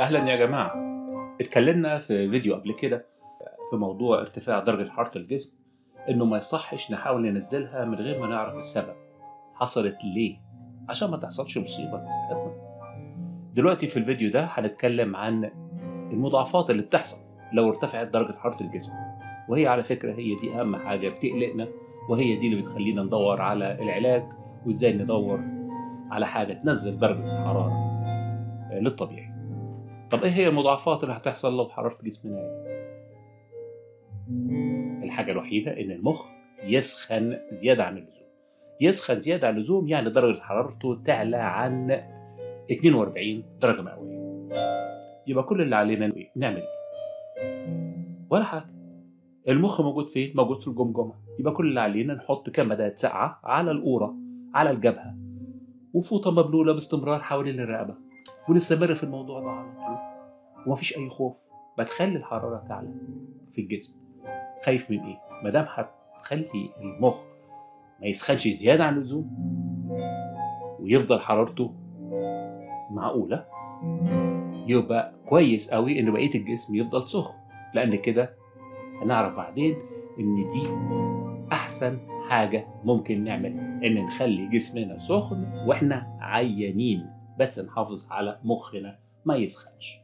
أهلا يا جماعة. اتكلمنا في فيديو قبل كده في موضوع ارتفاع درجة حرارة الجسم إنه ما يصحش نحاول ننزلها من غير ما نعرف السبب. حصلت ليه؟ عشان ما تحصلش مصيبة لصحتنا دلوقتي في الفيديو ده هنتكلم عن المضاعفات اللي بتحصل لو ارتفعت درجة حرارة الجسم. وهي على فكرة هي دي أهم حاجة بتقلقنا وهي دي اللي بتخلينا ندور على العلاج وإزاي ندور على حاجة تنزل درجة الحراره للطبيعي. طب إيه هي المضاعفات اللي هتحصل لو حراره جسمنا عالية؟ الحاجة الوحيدة إن المخ يسخن زيادة عن اللزوم. يسخن زيادة عن اللزوم يعني درجة حرارته تعلى عن 42 درجة مئوية. يبقى كل اللي علينا إيه؟ نعمل إيه؟ ولا حاجة. المخ موجود فين؟ موجود في الجمجمة. يبقى كل اللي علينا نحط كمادات ساقعه على القوره على الجبهة. وفوطة مبلولة باستمرار حوالين الرقبة. ونستمر في الموضوع ده على طول. ومفيش أي خوف. بتخلي الحرارة تعلى في الجسم. خايف من إيه؟ ما دام هتخلي المخ ما يسخنش زيادة عن اللزوم ويفضل حرارته معقولة يبقى كويس قوي إن بقية الجسم يفضل سخن. لأن كده هنعرف بعدين إن دي أحسن حاجة ممكن نعملها. إن نخلي جسمنا سخن وإحنا عيانين. بس نحافظ على مخنا ما يسخنش.